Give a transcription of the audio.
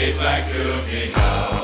Give back to me now.